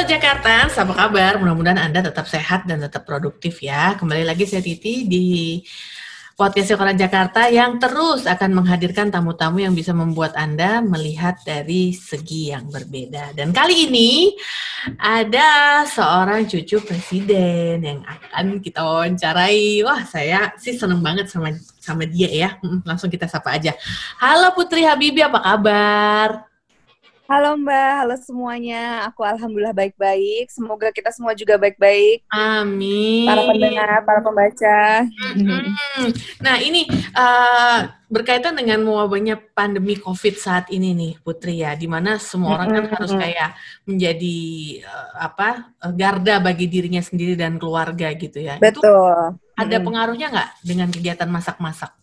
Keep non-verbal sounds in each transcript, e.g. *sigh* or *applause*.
Halo Jakarta, apa kabar? Mudah-mudahan Anda tetap sehat dan tetap produktif ya. Kembali lagi saya Titi di podcast Sekolah Jakarta yang terus akan menghadirkan tamu-tamu yang bisa membuat Anda melihat dari segi yang berbeda. Dan kali ini ada seorang cucu presiden yang akan kita wawancarai. Wah, saya sih seneng banget sama sama dia ya. Langsung kita sapa aja. Halo Putri Habibi, apa kabar? Halo Mbak, halo semuanya. Aku alhamdulillah baik-baik. Semoga kita semua juga baik-baik. Amin. Para pendengar, para pembaca. Hmm. Nah ini uh, berkaitan dengan mewabahnya pandemi COVID saat ini nih, Putri ya, di mana semua orang kan harus kayak menjadi uh, apa garda bagi dirinya sendiri dan keluarga gitu ya. Betul. Itu ada pengaruhnya nggak dengan kegiatan masak-masak?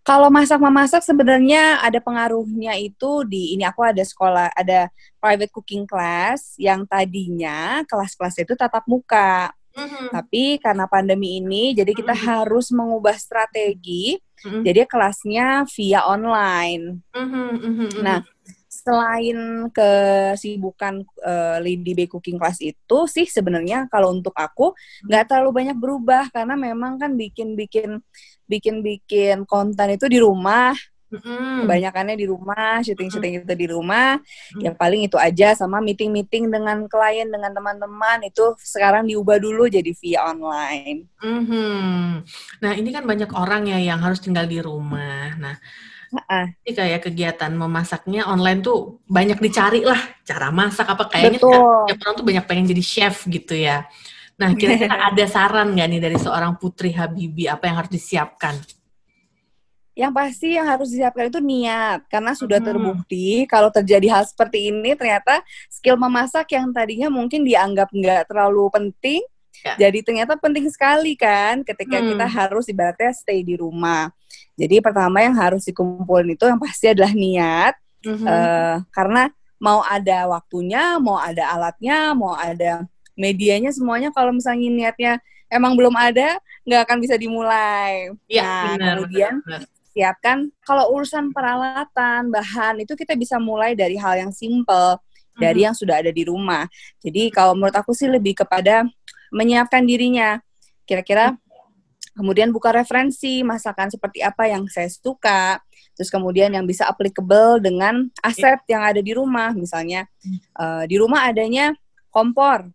Kalau masak memasak sebenarnya ada pengaruhnya itu di ini aku ada sekolah ada private cooking class yang tadinya kelas-kelas itu tatap muka. Mm-hmm. Tapi karena pandemi ini jadi kita mm-hmm. harus mengubah strategi. Mm-hmm. Jadi kelasnya via online. Mm-hmm. Nah, selain kesibukan uh, Lady Bay Cooking Class itu sih sebenarnya kalau untuk aku nggak terlalu banyak berubah karena memang kan bikin-bikin bikin-bikin konten itu di rumah Mm-hmm. Kebanyakannya di rumah, syuting-syuting itu di rumah. Mm-hmm. Ya paling itu aja sama meeting-meeting dengan klien, dengan teman-teman itu sekarang diubah dulu jadi via online. Mm-hmm. Nah ini kan banyak orang ya yang harus tinggal di rumah. Nah Uh, Ini kayak kegiatan memasaknya online tuh banyak dicari lah cara masak apa kayaknya tiap orang tuh banyak pengen jadi chef gitu ya. Nah kira-kira *laughs* ada saran nggak nih dari seorang Putri Habibi apa yang harus disiapkan? Yang pasti yang harus disiapkan itu niat karena sudah hmm. terbukti kalau terjadi hal seperti ini ternyata skill memasak yang tadinya mungkin dianggap nggak terlalu penting Ya. Jadi ternyata penting sekali kan ketika hmm. kita harus ibaratnya stay di rumah. Jadi pertama yang harus dikumpulin itu yang pasti adalah niat. Mm-hmm. Uh, karena mau ada waktunya, mau ada alatnya, mau ada medianya semuanya kalau misalnya niatnya emang belum ada, nggak akan bisa dimulai. Ya, nah, benar, kemudian benar, benar. siapkan kalau urusan peralatan, bahan itu kita bisa mulai dari hal yang simple dari mm-hmm. yang sudah ada di rumah. Jadi kalau menurut aku sih lebih kepada menyiapkan dirinya. Kira-kira kemudian buka referensi masakan seperti apa yang saya suka, terus kemudian yang bisa applicable dengan aset yang ada di rumah, misalnya uh, di rumah adanya kompor,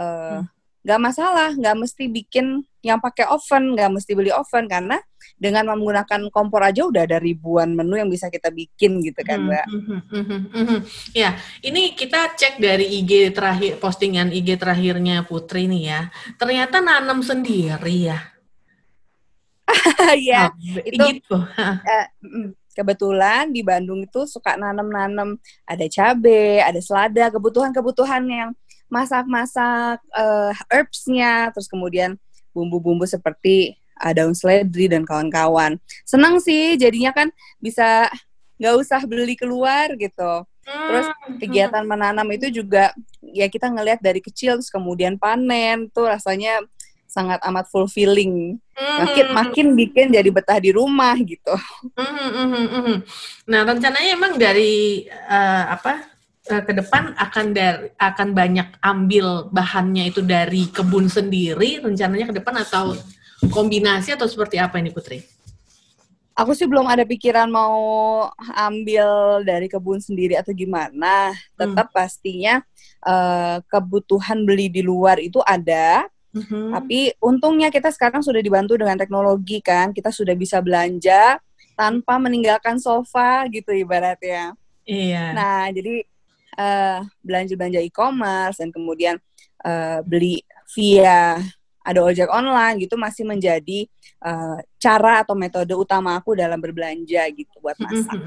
uh, nggak masalah, nggak mesti bikin yang pakai oven, nggak mesti beli oven karena dengan menggunakan kompor aja udah ada ribuan menu yang bisa kita bikin gitu kan, hmm, Mbak. Mm -hmm, mm -hmm, mm -hmm. Ya, ini kita cek dari IG terakhir postingan IG terakhirnya Putri nih ya. Ternyata nanam sendiri ya. *laughs* ya, oh, itu gitu. *laughs* Uh, kebetulan di Bandung itu suka nanam-nanam ada cabe, ada selada, kebutuhan-kebutuhan yang masak-masak uh, herbsnya, terus kemudian bumbu-bumbu seperti uh, daun seledri dan kawan-kawan. Senang sih, jadinya kan bisa nggak usah beli keluar gitu. Terus hmm. kegiatan menanam itu juga ya kita ngelihat dari kecil terus kemudian panen tuh rasanya sangat amat fulfilling. Makin hmm. makin bikin jadi betah di rumah gitu. Hmm, nah rencananya emang dari uh, apa uh, ke depan akan dari akan banyak ambil bahannya itu dari kebun sendiri rencananya ke depan atau kombinasi atau seperti apa ini Putri? Aku sih belum ada pikiran mau ambil dari kebun sendiri atau gimana. Tetap hmm. pastinya uh, kebutuhan beli di luar itu ada. hmm Tapi untungnya kita sekarang sudah dibantu dengan teknologi kan. Kita sudah bisa belanja tanpa meninggalkan sofa gitu ibaratnya. Iya. Nah, jadi uh, belanja-belanja e-commerce dan kemudian uh, beli via ada ojek online gitu masih menjadi uh, cara atau metode utama aku dalam berbelanja gitu buat masak.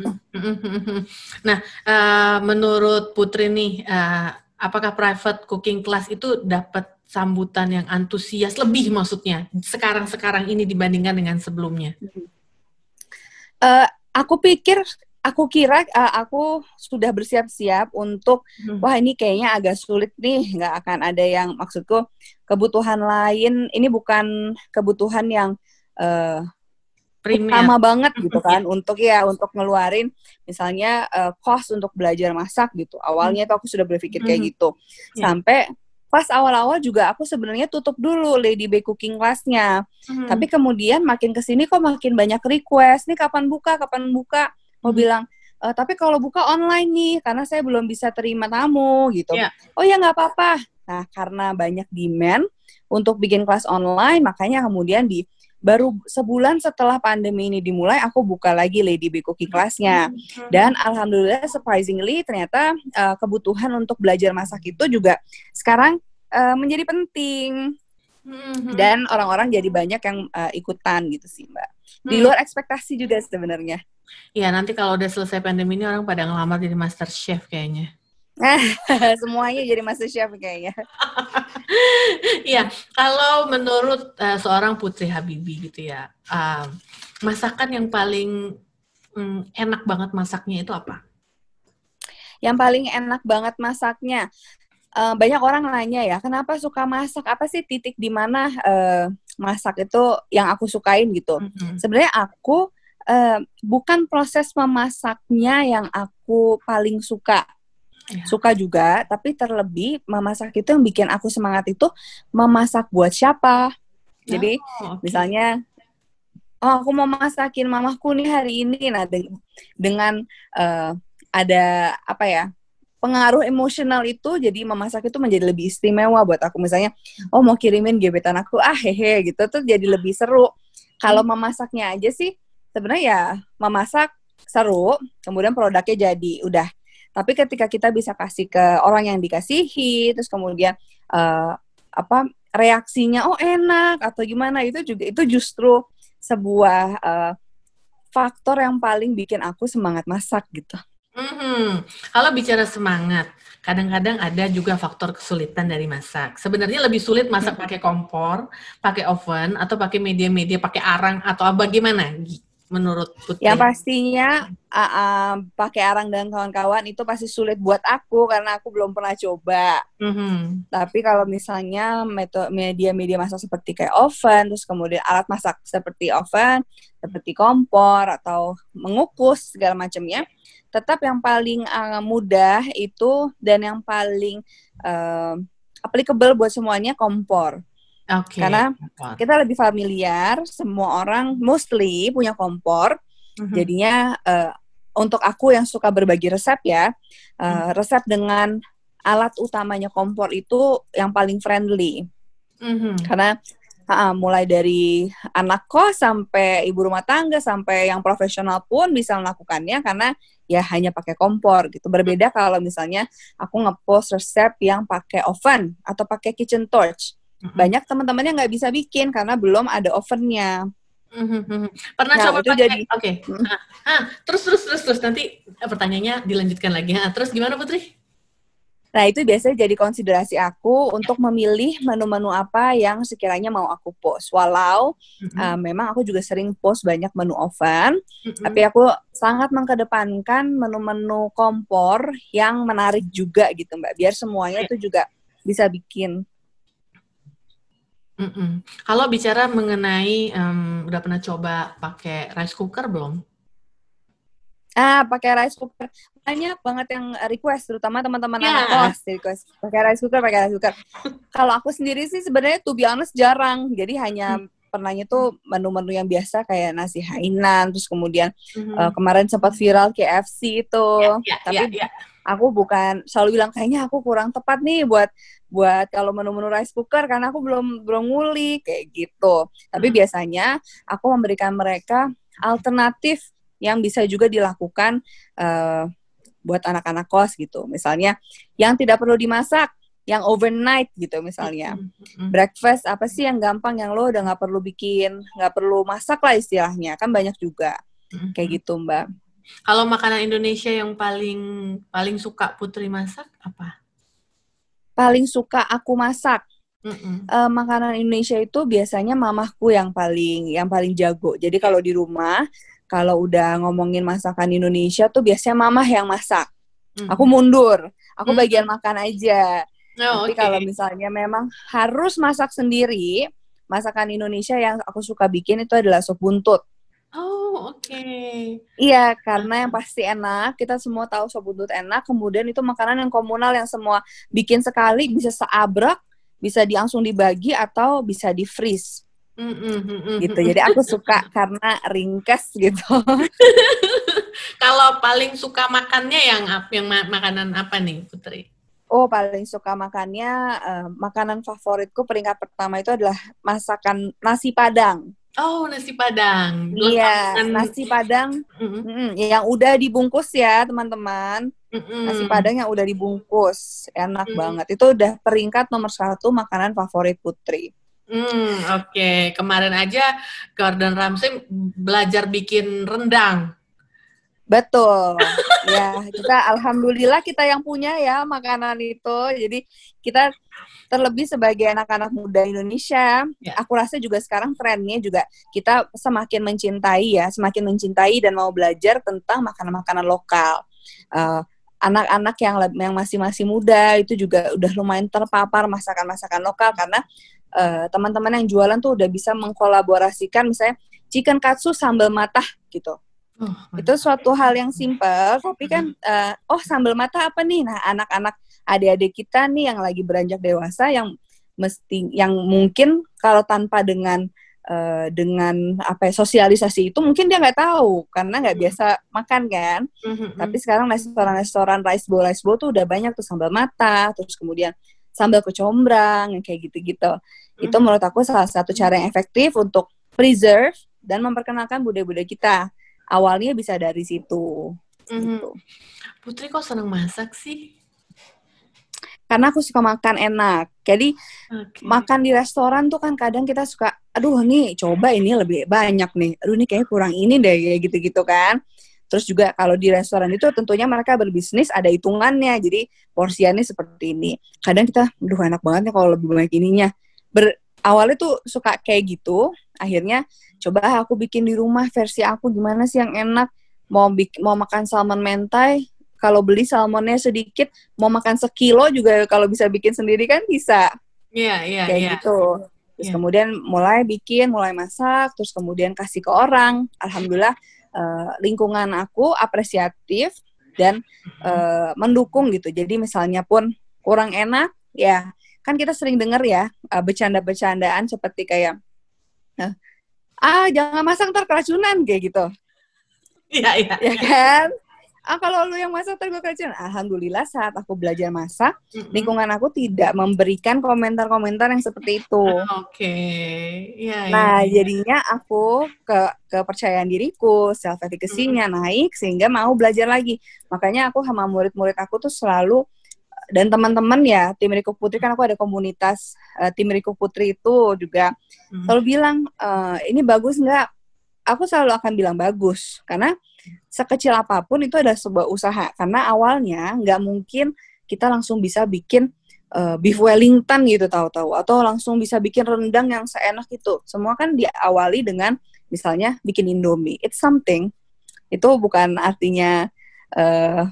Nah, uh, menurut Putri nih, uh, apakah private cooking class itu dapat sambutan yang antusias lebih maksudnya sekarang-sekarang ini dibandingkan dengan sebelumnya? Uh, aku pikir aku kira uh, aku sudah bersiap-siap untuk hmm. wah ini kayaknya agak sulit nih nggak akan ada yang maksudku kebutuhan lain ini bukan kebutuhan yang uh, utama banget gitu kan untuk ya untuk ngeluarin misalnya uh, cost untuk belajar masak gitu. Awalnya tuh aku sudah berpikir kayak hmm. gitu. Yeah. Sampai pas awal-awal juga aku sebenarnya tutup dulu Lady Bay Cooking Class-nya. Hmm. Tapi kemudian makin ke sini kok makin banyak request. Nih kapan buka? Kapan buka? Mau hmm. bilang, e, tapi kalau buka online nih, karena saya belum bisa terima tamu gitu. Yeah. Oh ya nggak apa-apa. Nah karena banyak demand untuk bikin kelas online, makanya kemudian di baru sebulan setelah pandemi ini dimulai aku buka lagi Lady B Cooking Class-nya. Hmm. Dan alhamdulillah surprisingly ternyata uh, kebutuhan untuk belajar masak itu juga sekarang uh, menjadi penting. Hmm. Dan orang-orang jadi banyak yang uh, ikutan gitu sih, Mbak. Di luar ekspektasi juga sebenarnya. Iya, nanti kalau udah selesai pandemi ini orang pada ngelamar jadi master chef kayaknya. *laughs* Semuanya jadi master chef kayaknya. *laughs* Iya, kalau menurut uh, seorang Putri Habibi gitu ya, uh, masakan yang paling um, enak banget masaknya itu apa? Yang paling enak banget masaknya, uh, banyak orang nanya ya, kenapa suka masak? Apa sih titik di mana uh, masak itu yang aku sukain gitu? Mm -hmm. Sebenarnya aku uh, bukan proses memasaknya yang aku paling suka ya. suka juga tapi terlebih memasak itu yang bikin aku semangat itu memasak buat siapa jadi oh, okay. misalnya oh aku mau masakin mamaku nih hari ini nah de dengan uh, ada apa ya pengaruh emosional itu jadi memasak itu menjadi lebih istimewa buat aku. Misalnya oh mau kirimin gebetan aku. Ah hehe gitu. Tuh jadi lebih seru. Kalau hmm. memasaknya aja sih sebenarnya ya memasak seru kemudian produknya jadi udah. Tapi ketika kita bisa kasih ke orang yang dikasihi, terus kemudian uh, apa reaksinya oh enak atau gimana itu juga itu justru sebuah uh, faktor yang paling bikin aku semangat masak gitu. Mm-hmm. Kalau bicara semangat, kadang-kadang ada juga faktor kesulitan dari masak. Sebenarnya lebih sulit masak pakai kompor, pakai oven, atau pakai media-media, pakai arang atau bagaimana? menurut Putri? Yang pastinya uh, uh, pakai arang dan kawan-kawan itu pasti sulit buat aku karena aku belum pernah coba. Mm-hmm. Tapi kalau misalnya media-media masak seperti kayak oven, terus kemudian alat masak seperti oven, seperti kompor atau mengukus segala macamnya, tetap yang paling uh, mudah itu dan yang paling uh, applicable buat semuanya kompor. Okay. Karena kita lebih familiar, semua orang mostly punya kompor. Mm-hmm. Jadinya uh, untuk aku yang suka berbagi resep ya, uh, mm. resep dengan alat utamanya kompor itu yang paling friendly. Mm-hmm. Karena uh, mulai dari anak kos sampai ibu rumah tangga sampai yang profesional pun bisa melakukannya karena ya hanya pakai kompor gitu. Berbeda kalau misalnya aku ngepost resep yang pakai oven atau pakai kitchen torch banyak teman-teman yang nggak bisa bikin karena belum ada ovennya. Mm-hmm. Pernah nah, coba itu pakai? jadi oke. Okay. Nah, ah, terus terus terus terus nanti pertanyaannya dilanjutkan lagi. Nah, terus gimana Putri? Nah, itu biasanya jadi konsiderasi aku untuk memilih menu-menu apa yang sekiranya mau aku post. Walau mm-hmm. uh, memang aku juga sering post banyak menu oven, mm-hmm. tapi aku sangat mengkedepankan menu-menu kompor yang menarik juga gitu, Mbak. Biar semuanya itu juga bisa bikin Mm-mm. Kalau bicara mengenai, um, udah pernah coba pakai rice cooker belum? Ah, pakai rice cooker. Banyak banget yang request, terutama teman-teman yeah. anak kelas request. Pakai rice cooker, pakai rice cooker. Kalau aku sendiri sih sebenarnya to be honest jarang. Jadi hanya hmm. pernahnya tuh menu-menu yang biasa kayak nasi Hainan, terus kemudian hmm. uh, kemarin sempat viral KFC itu. Yeah, yeah, Tapi yeah, yeah. aku bukan selalu bilang kayaknya aku kurang tepat nih buat buat kalau menu-menu rice cooker karena aku belum belum ngulik kayak gitu. Tapi hmm. biasanya aku memberikan mereka alternatif yang bisa juga dilakukan uh, buat anak-anak kos gitu. Misalnya yang tidak perlu dimasak, yang overnight gitu misalnya. Breakfast apa sih yang gampang yang lo udah nggak perlu bikin, nggak perlu masak lah istilahnya. Kan banyak juga. Kayak gitu, Mbak. Kalau makanan Indonesia yang paling paling suka Putri masak apa? paling suka aku masak. Uh, makanan Indonesia itu biasanya mamahku yang paling yang paling jago. Jadi kalau di rumah, kalau udah ngomongin masakan Indonesia tuh biasanya mamah yang masak. Mm Aku mundur, aku mm bagian makan aja. Oh, Tapi okay. kalau misalnya memang harus masak sendiri, masakan Indonesia yang aku suka bikin itu adalah sop buntut. Oh, oke. Okay. Iya, karena yang pasti enak. Kita semua tahu sop buntut enak. Kemudian itu makanan yang komunal yang semua bikin sekali bisa seabrak, bisa langsung dibagi atau bisa di Mm -mm, gitu. Jadi aku suka karena ringkas gitu. *laughs* Kalau paling suka makannya yang yang makanan apa nih, Putri? Oh, paling suka makannya uh, makanan favoritku peringkat pertama itu adalah masakan nasi padang. Oh, nasi padang. Iya, nasi padang mm-hmm. mm, yang udah dibungkus ya, teman-teman. Mm-hmm. Nasi padang yang udah dibungkus, enak mm. banget. Itu udah peringkat nomor satu makanan favorit Putri. Hmm, oke. Okay. Kemarin aja Gordon Ramsay belajar bikin rendang. Betul. *laughs* ya, kita alhamdulillah kita yang punya ya makanan itu. Jadi kita terlebih sebagai anak-anak muda Indonesia, ya. aku rasa juga sekarang trennya juga kita semakin mencintai ya, semakin mencintai dan mau belajar tentang makanan-makanan lokal. Uh, anak-anak yang yang masih masih muda itu juga udah lumayan terpapar masakan-masakan lokal karena uh, teman-teman yang jualan tuh udah bisa mengkolaborasikan misalnya chicken katsu sambal matah gitu Oh, itu suatu hal yang simpel, tapi kan uh, oh sambal mata apa nih? Nah, anak-anak adik-adik kita nih yang lagi beranjak dewasa yang mesti yang mungkin kalau tanpa dengan uh, dengan apa ya, sosialisasi itu mungkin dia nggak tahu karena nggak biasa makan kan. Mm-hmm. Tapi sekarang restoran-restoran rice bowl rice bowl tuh udah banyak tuh sambal mata, terus kemudian sambal kecombrang yang kayak gitu-gitu. Mm-hmm. Itu menurut aku salah satu cara yang efektif untuk preserve dan memperkenalkan budaya-budaya kita awalnya bisa dari situ. Gitu. Putri kok seneng masak sih? Karena aku suka makan enak. Jadi okay. makan di restoran tuh kan kadang kita suka, aduh nih coba ini lebih banyak nih. Aduh ini kayaknya kurang ini deh kayak gitu-gitu kan. Terus juga kalau di restoran itu tentunya mereka berbisnis ada hitungannya. Jadi porsiannya seperti ini. Kadang kita, aduh enak banget ya kalau lebih banyak ininya. Ber, awalnya tuh suka kayak gitu. Akhirnya coba aku bikin di rumah versi aku gimana sih yang enak mau bikin mau makan salmon mentai kalau beli salmonnya sedikit mau makan sekilo juga kalau bisa bikin sendiri kan bisa iya yeah, iya yeah, kayak yeah. gitu terus yeah. kemudian mulai bikin mulai masak terus kemudian kasih ke orang alhamdulillah uh, lingkungan aku apresiatif dan uh, mendukung gitu jadi misalnya pun kurang enak ya kan kita sering dengar ya uh, bercanda-bercandaan seperti kayak ah jangan masak ntar keracunan kayak gitu. Iya iya. Ya kan? Ah kalau lu yang masak ntar gue keracunan. Alhamdulillah saat aku belajar masak, mm-hmm. lingkungan aku tidak memberikan komentar-komentar yang seperti itu. Oke. Okay. Ya, nah ya, jadinya aku ke kepercayaan diriku, self efficacy-nya mm-hmm. naik sehingga mau belajar lagi. Makanya aku sama murid-murid aku tuh selalu dan teman-teman ya tim Riko Putri kan aku ada komunitas uh, tim Riko Putri itu juga hmm. selalu bilang uh, ini bagus nggak aku selalu akan bilang bagus karena sekecil apa pun itu ada sebuah usaha. Karena awalnya nggak mungkin kita langsung bisa bikin uh, beef Wellington gitu tahu-tahu. Atau langsung bisa bikin rendang yang seenak itu. Semua kan diawali dengan misalnya bikin Indomie. It's something. Itu bukan artinya uh,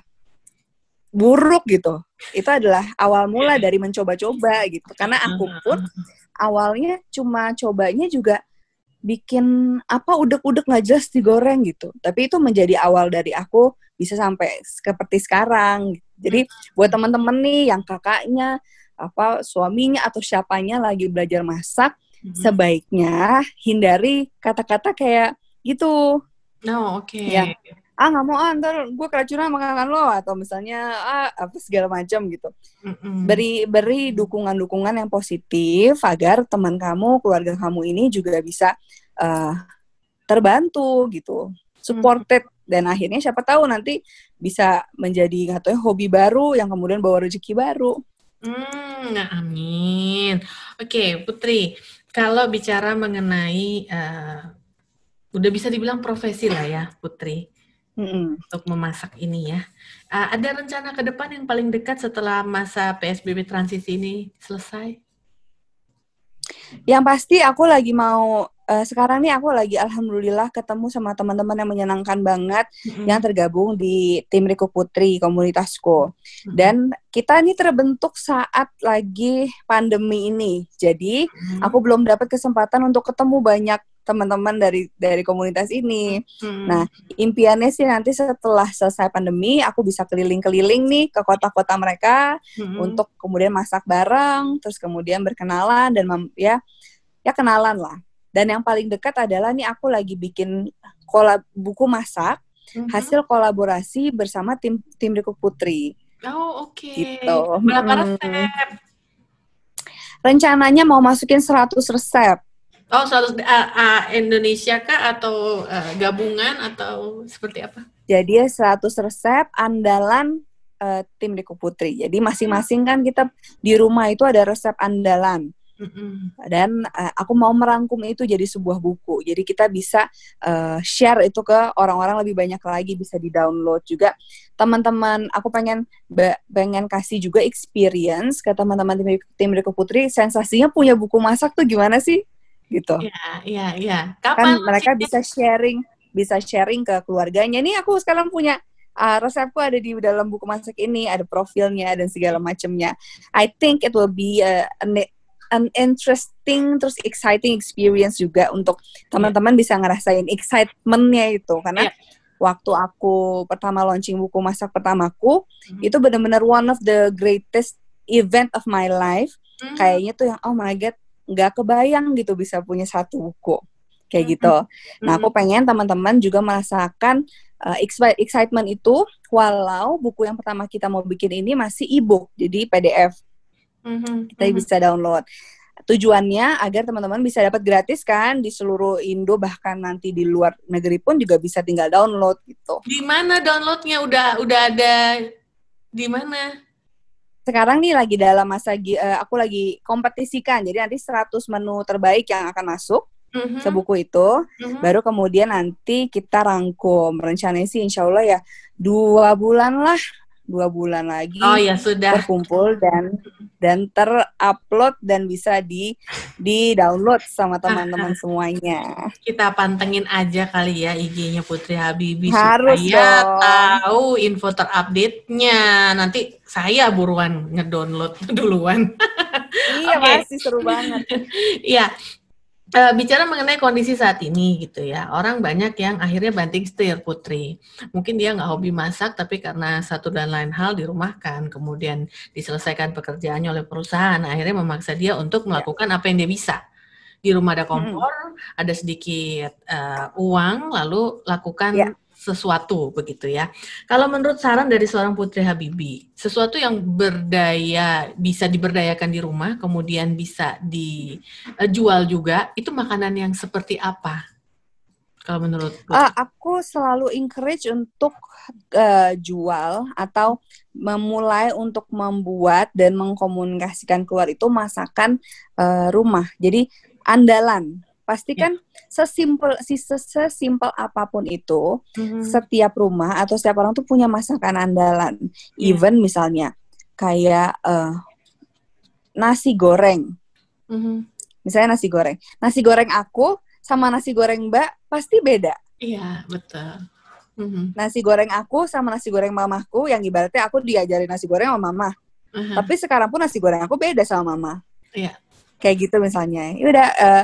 buruk gitu. Itu adalah awal mula dari mencoba-coba gitu. Karena aku pun awalnya cuma cobanya juga bikin apa udek-udek nggak jelas digoreng gitu. Tapi itu menjadi awal dari aku bisa sampai seperti sekarang. Jadi buat teman-teman nih yang kakaknya apa suaminya atau siapanya lagi belajar masak, mm-hmm. sebaiknya hindari kata-kata kayak gitu. No, oke. Okay. Ya, ah nggak mau ah ntar gue keracunan makanan lo atau misalnya ah apa segala macam gitu mm-hmm. beri beri dukungan dukungan yang positif agar teman kamu keluarga kamu ini juga bisa uh, terbantu gitu supported mm-hmm. dan akhirnya siapa tahu nanti bisa menjadi katanya hobi baru yang kemudian bawa rezeki baru Hmm, amin. Oke, Putri, kalau bicara mengenai uh, udah bisa dibilang profesi lah ya, Putri hmm. untuk memasak ini ya. Uh, ada rencana ke depan yang paling dekat setelah masa PSBB transisi ini selesai? Yang pasti aku lagi mau uh, sekarang nih aku lagi alhamdulillah ketemu sama teman-teman yang menyenangkan banget mm-hmm. yang tergabung di tim Riko Putri komunitasku. Mm-hmm. Dan kita ini terbentuk saat lagi pandemi ini. Jadi mm-hmm. aku belum dapat kesempatan untuk ketemu banyak teman-teman dari dari komunitas ini. Hmm. Nah, impiannya sih nanti setelah selesai pandemi aku bisa keliling-keliling nih ke kota-kota mereka hmm. untuk kemudian masak bareng, terus kemudian berkenalan dan ya ya kenalan lah. Dan yang paling dekat adalah nih aku lagi bikin kolab buku masak hmm. hasil kolaborasi bersama tim tim Riku Putri. Oh, oke. Okay. Gitu. Berapa hmm. resep? Rencananya mau masukin 100 resep. Oh, 100 uh, uh, Indonesia kah atau uh, gabungan atau seperti apa? Jadi 100 resep andalan uh, tim Riku Putri. Jadi masing-masing kan kita di rumah itu ada resep andalan. Dan uh, aku mau merangkum itu jadi sebuah buku. Jadi kita bisa uh, share itu ke orang-orang lebih banyak lagi, bisa di-download juga. Teman-teman, aku pengen pengen kasih juga experience ke teman-teman tim, tim Riko Putri. Sensasinya punya buku masak tuh gimana sih? Gitu. Iya, iya, iya. Kapan kan mereka bisa sharing, bisa sharing ke keluarganya. Nih aku sekarang punya uh, resepku ada di dalam buku masak ini, ada profilnya dan segala macamnya. I think it will be a, a an interesting terus exciting experience juga untuk teman-teman bisa ngerasain excitementnya itu karena yeah. waktu aku pertama launching buku masak pertamaku mm-hmm. itu benar-benar one of the greatest event of my life mm-hmm. kayaknya tuh yang oh my god nggak kebayang gitu bisa punya satu buku kayak mm-hmm. gitu. Nah aku pengen teman-teman juga merasakan uh, excitement itu walau buku yang pertama kita mau bikin ini masih e-book jadi PDF Mm-hmm. Kita mm-hmm. bisa download. Tujuannya agar teman-teman bisa dapat gratis kan di seluruh Indo bahkan nanti di luar negeri pun juga bisa tinggal download gitu. Di mana downloadnya udah udah ada di mana? Sekarang nih lagi dalam masa uh, aku lagi kompetisikan. Jadi nanti 100 menu terbaik yang akan masuk mm-hmm. sebuku itu. Mm-hmm. Baru kemudian nanti kita rangkum. Rencananya sih insya Allah ya dua bulan lah dua bulan lagi oh ya sudah terkumpul dan dan terupload dan bisa di di download sama teman-teman *laughs* semuanya. Kita pantengin aja kali ya IG-nya Putri Habibi Harus supaya dong. tahu info terupdate-nya. Nanti saya buruan ngedownload *laughs* duluan. iya okay. pasti seru banget. *laughs* Iya, uh, bicara mengenai kondisi saat ini gitu ya, orang banyak yang akhirnya banting setir Putri. Mungkin dia nggak hobi masak, tapi karena satu dan lain hal dirumahkan, kemudian diselesaikan pekerjaannya oleh perusahaan, akhirnya memaksa dia untuk melakukan apa yang dia bisa. Di rumah ada kompor, hmm. ada sedikit uh, uang, lalu lakukan yeah sesuatu begitu ya. Kalau menurut saran dari seorang Putri Habibi, sesuatu yang berdaya bisa diberdayakan di rumah, kemudian bisa dijual juga, itu makanan yang seperti apa? Kalau menurut uh, aku selalu encourage untuk uh, jual atau memulai untuk membuat dan mengkomunikasikan keluar itu masakan uh, rumah. Jadi andalan pastikan yeah. sesimpel si sesimpel apa pun itu mm-hmm. setiap rumah atau setiap orang tuh punya masakan andalan yeah. even misalnya kayak uh, nasi goreng mm-hmm. misalnya nasi goreng nasi goreng aku sama nasi goreng mbak pasti beda iya yeah, betul mm-hmm. nasi goreng aku sama nasi goreng mamahku yang ibaratnya aku diajarin nasi goreng sama mama uh-huh. tapi sekarang pun nasi goreng aku beda sama mama iya yeah. kayak gitu misalnya ya udah uh,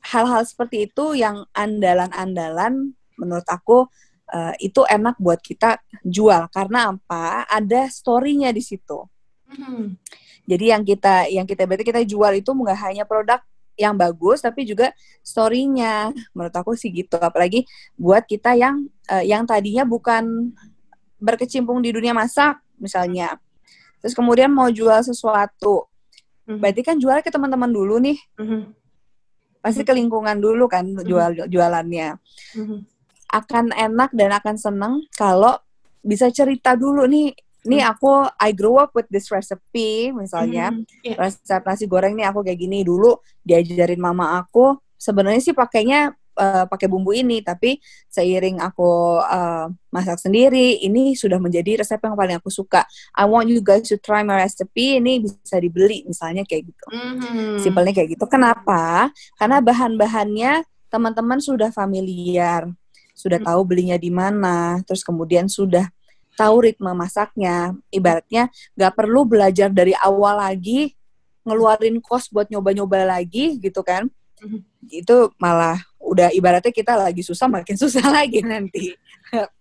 hal-hal seperti itu yang andalan-andalan menurut aku uh, itu enak buat kita jual karena apa? Ada story-nya di situ. Hmm. Jadi yang kita yang kita berarti kita jual itu nggak hanya produk yang bagus tapi juga story-nya. Menurut aku sih gitu. Apalagi buat kita yang uh, yang tadinya bukan berkecimpung di dunia masak misalnya. Terus kemudian mau jual sesuatu. Hmm. Berarti kan jual ke teman-teman dulu nih. Hmm pasti ke lingkungan dulu kan mm-hmm. jual jualannya mm-hmm. akan enak dan akan seneng kalau bisa cerita dulu nih nih mm-hmm. aku I grew up with this recipe misalnya mm-hmm. yeah. resep nasi goreng nih aku kayak gini dulu diajarin mama aku sebenarnya sih pakainya uh, pakai bumbu ini tapi seiring aku uh, masak sendiri ini sudah menjadi resep yang paling aku suka. I want you guys to try my recipe ini bisa dibeli misalnya kayak gitu. Mm-hmm. simpelnya kayak gitu. Kenapa? Karena bahan-bahannya teman-teman sudah familiar sudah mm-hmm. tahu belinya di mana terus kemudian sudah tahu ritme masaknya. Ibaratnya nggak perlu belajar dari awal lagi ngeluarin kos buat nyoba-nyoba lagi gitu kan mm-hmm. itu malah udah ibaratnya kita lagi susah makin susah *laughs* lagi nanti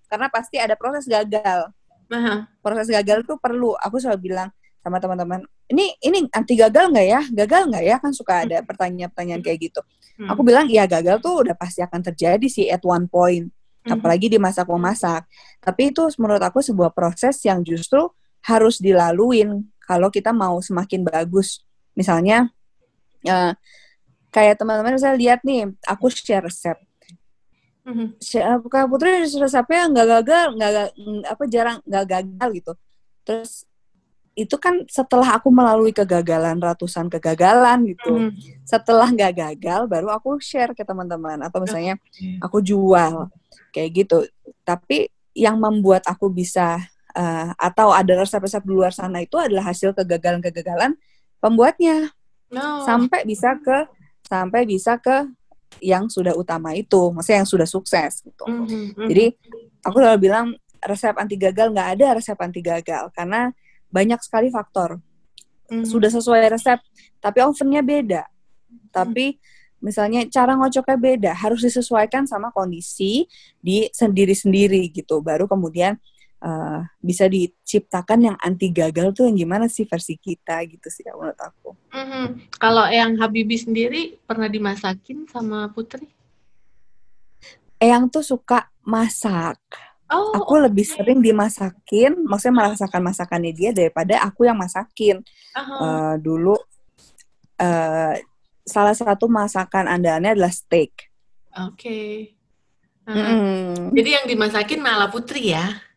karena pasti ada proses gagal uh-huh. proses gagal tuh perlu aku selalu bilang sama teman-teman ini ini anti gagal nggak ya gagal nggak ya kan suka ada pertanyaan-pertanyaan kayak gitu hmm. aku bilang ya gagal tuh udah pasti akan terjadi sih at one point hmm. apalagi di masak memasak tapi itu menurut aku sebuah proses yang justru harus dilaluin kalau kita mau semakin bagus misalnya uh, kayak teman-teman saya lihat nih aku share resep. Mm-hmm. Kak Putri resepnya nggak gagal nggak apa jarang nggak gagal gitu. Terus itu kan setelah aku melalui kegagalan ratusan kegagalan gitu. Mm. setelah nggak gagal baru aku share ke teman-teman. Atau misalnya aku jual kayak gitu. Tapi yang membuat aku bisa uh, atau ada resep-resep di luar sana itu adalah hasil kegagalan-kegagalan pembuatnya. No. sampai bisa ke sampai bisa ke yang sudah utama itu, maksudnya yang sudah sukses gitu. Mm -hmm. Jadi aku selalu bilang resep anti gagal nggak ada resep anti gagal karena banyak sekali faktor. Mm -hmm. Sudah sesuai resep, tapi ovennya beda. Tapi misalnya cara ngocoknya beda, harus disesuaikan sama kondisi di sendiri-sendiri gitu. Baru kemudian uh, bisa diciptakan yang anti gagal tuh yang gimana sih versi kita gitu sih ya menurut aku. Mm-hmm. Kalau yang Habibi sendiri pernah dimasakin sama Putri? Eyang tuh suka masak. Oh, aku okay. lebih sering dimasakin, maksudnya merasakan masakannya dia daripada aku yang masakin. Uh-huh. Uh, dulu uh, salah satu masakan andalannya adalah steak. Oke. Okay. Uh-huh. Mm. Jadi yang dimasakin malah Putri ya?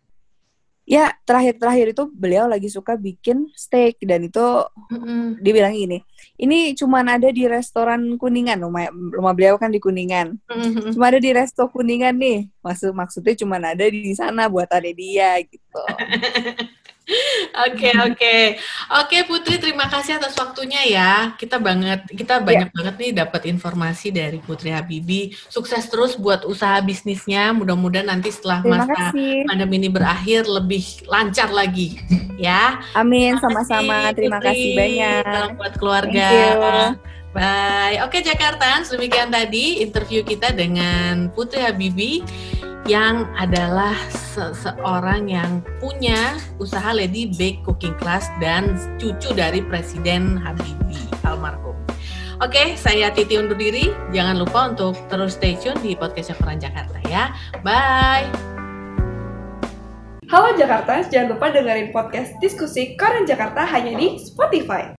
Ya terakhir-terakhir itu beliau lagi suka bikin steak dan itu mm-hmm. dia bilang gini ini cuma ada di restoran kuningan rumah rumah beliau kan di kuningan mm-hmm. cuma ada di resto kuningan nih maksud maksudnya cuma ada di sana buat ada dia gitu *laughs* Oke oke. Oke Putri terima kasih atas waktunya ya. Kita banget kita iya. banyak yeah. banget nih dapat informasi dari Putri Habibi sukses terus buat usaha bisnisnya. Mudah-mudahan nanti setelah terima masa kasih. pandemi ini berakhir lebih lancar lagi ya. Amin sama-sama. Terima, kasih banyak. Salam buat keluarga. Bye. Oke Jakarta, demikian tadi interview kita dengan Putri Habibi yang adalah seseorang yang punya usaha Lady Bake Cooking Class dan cucu dari Presiden Habibie almarhum. Oke, saya Titi undur diri. Jangan lupa untuk terus stay tune di podcast Koran Jakarta ya. Bye. Halo Jakarta, jangan lupa dengerin podcast diskusi Koran Jakarta hanya di Spotify.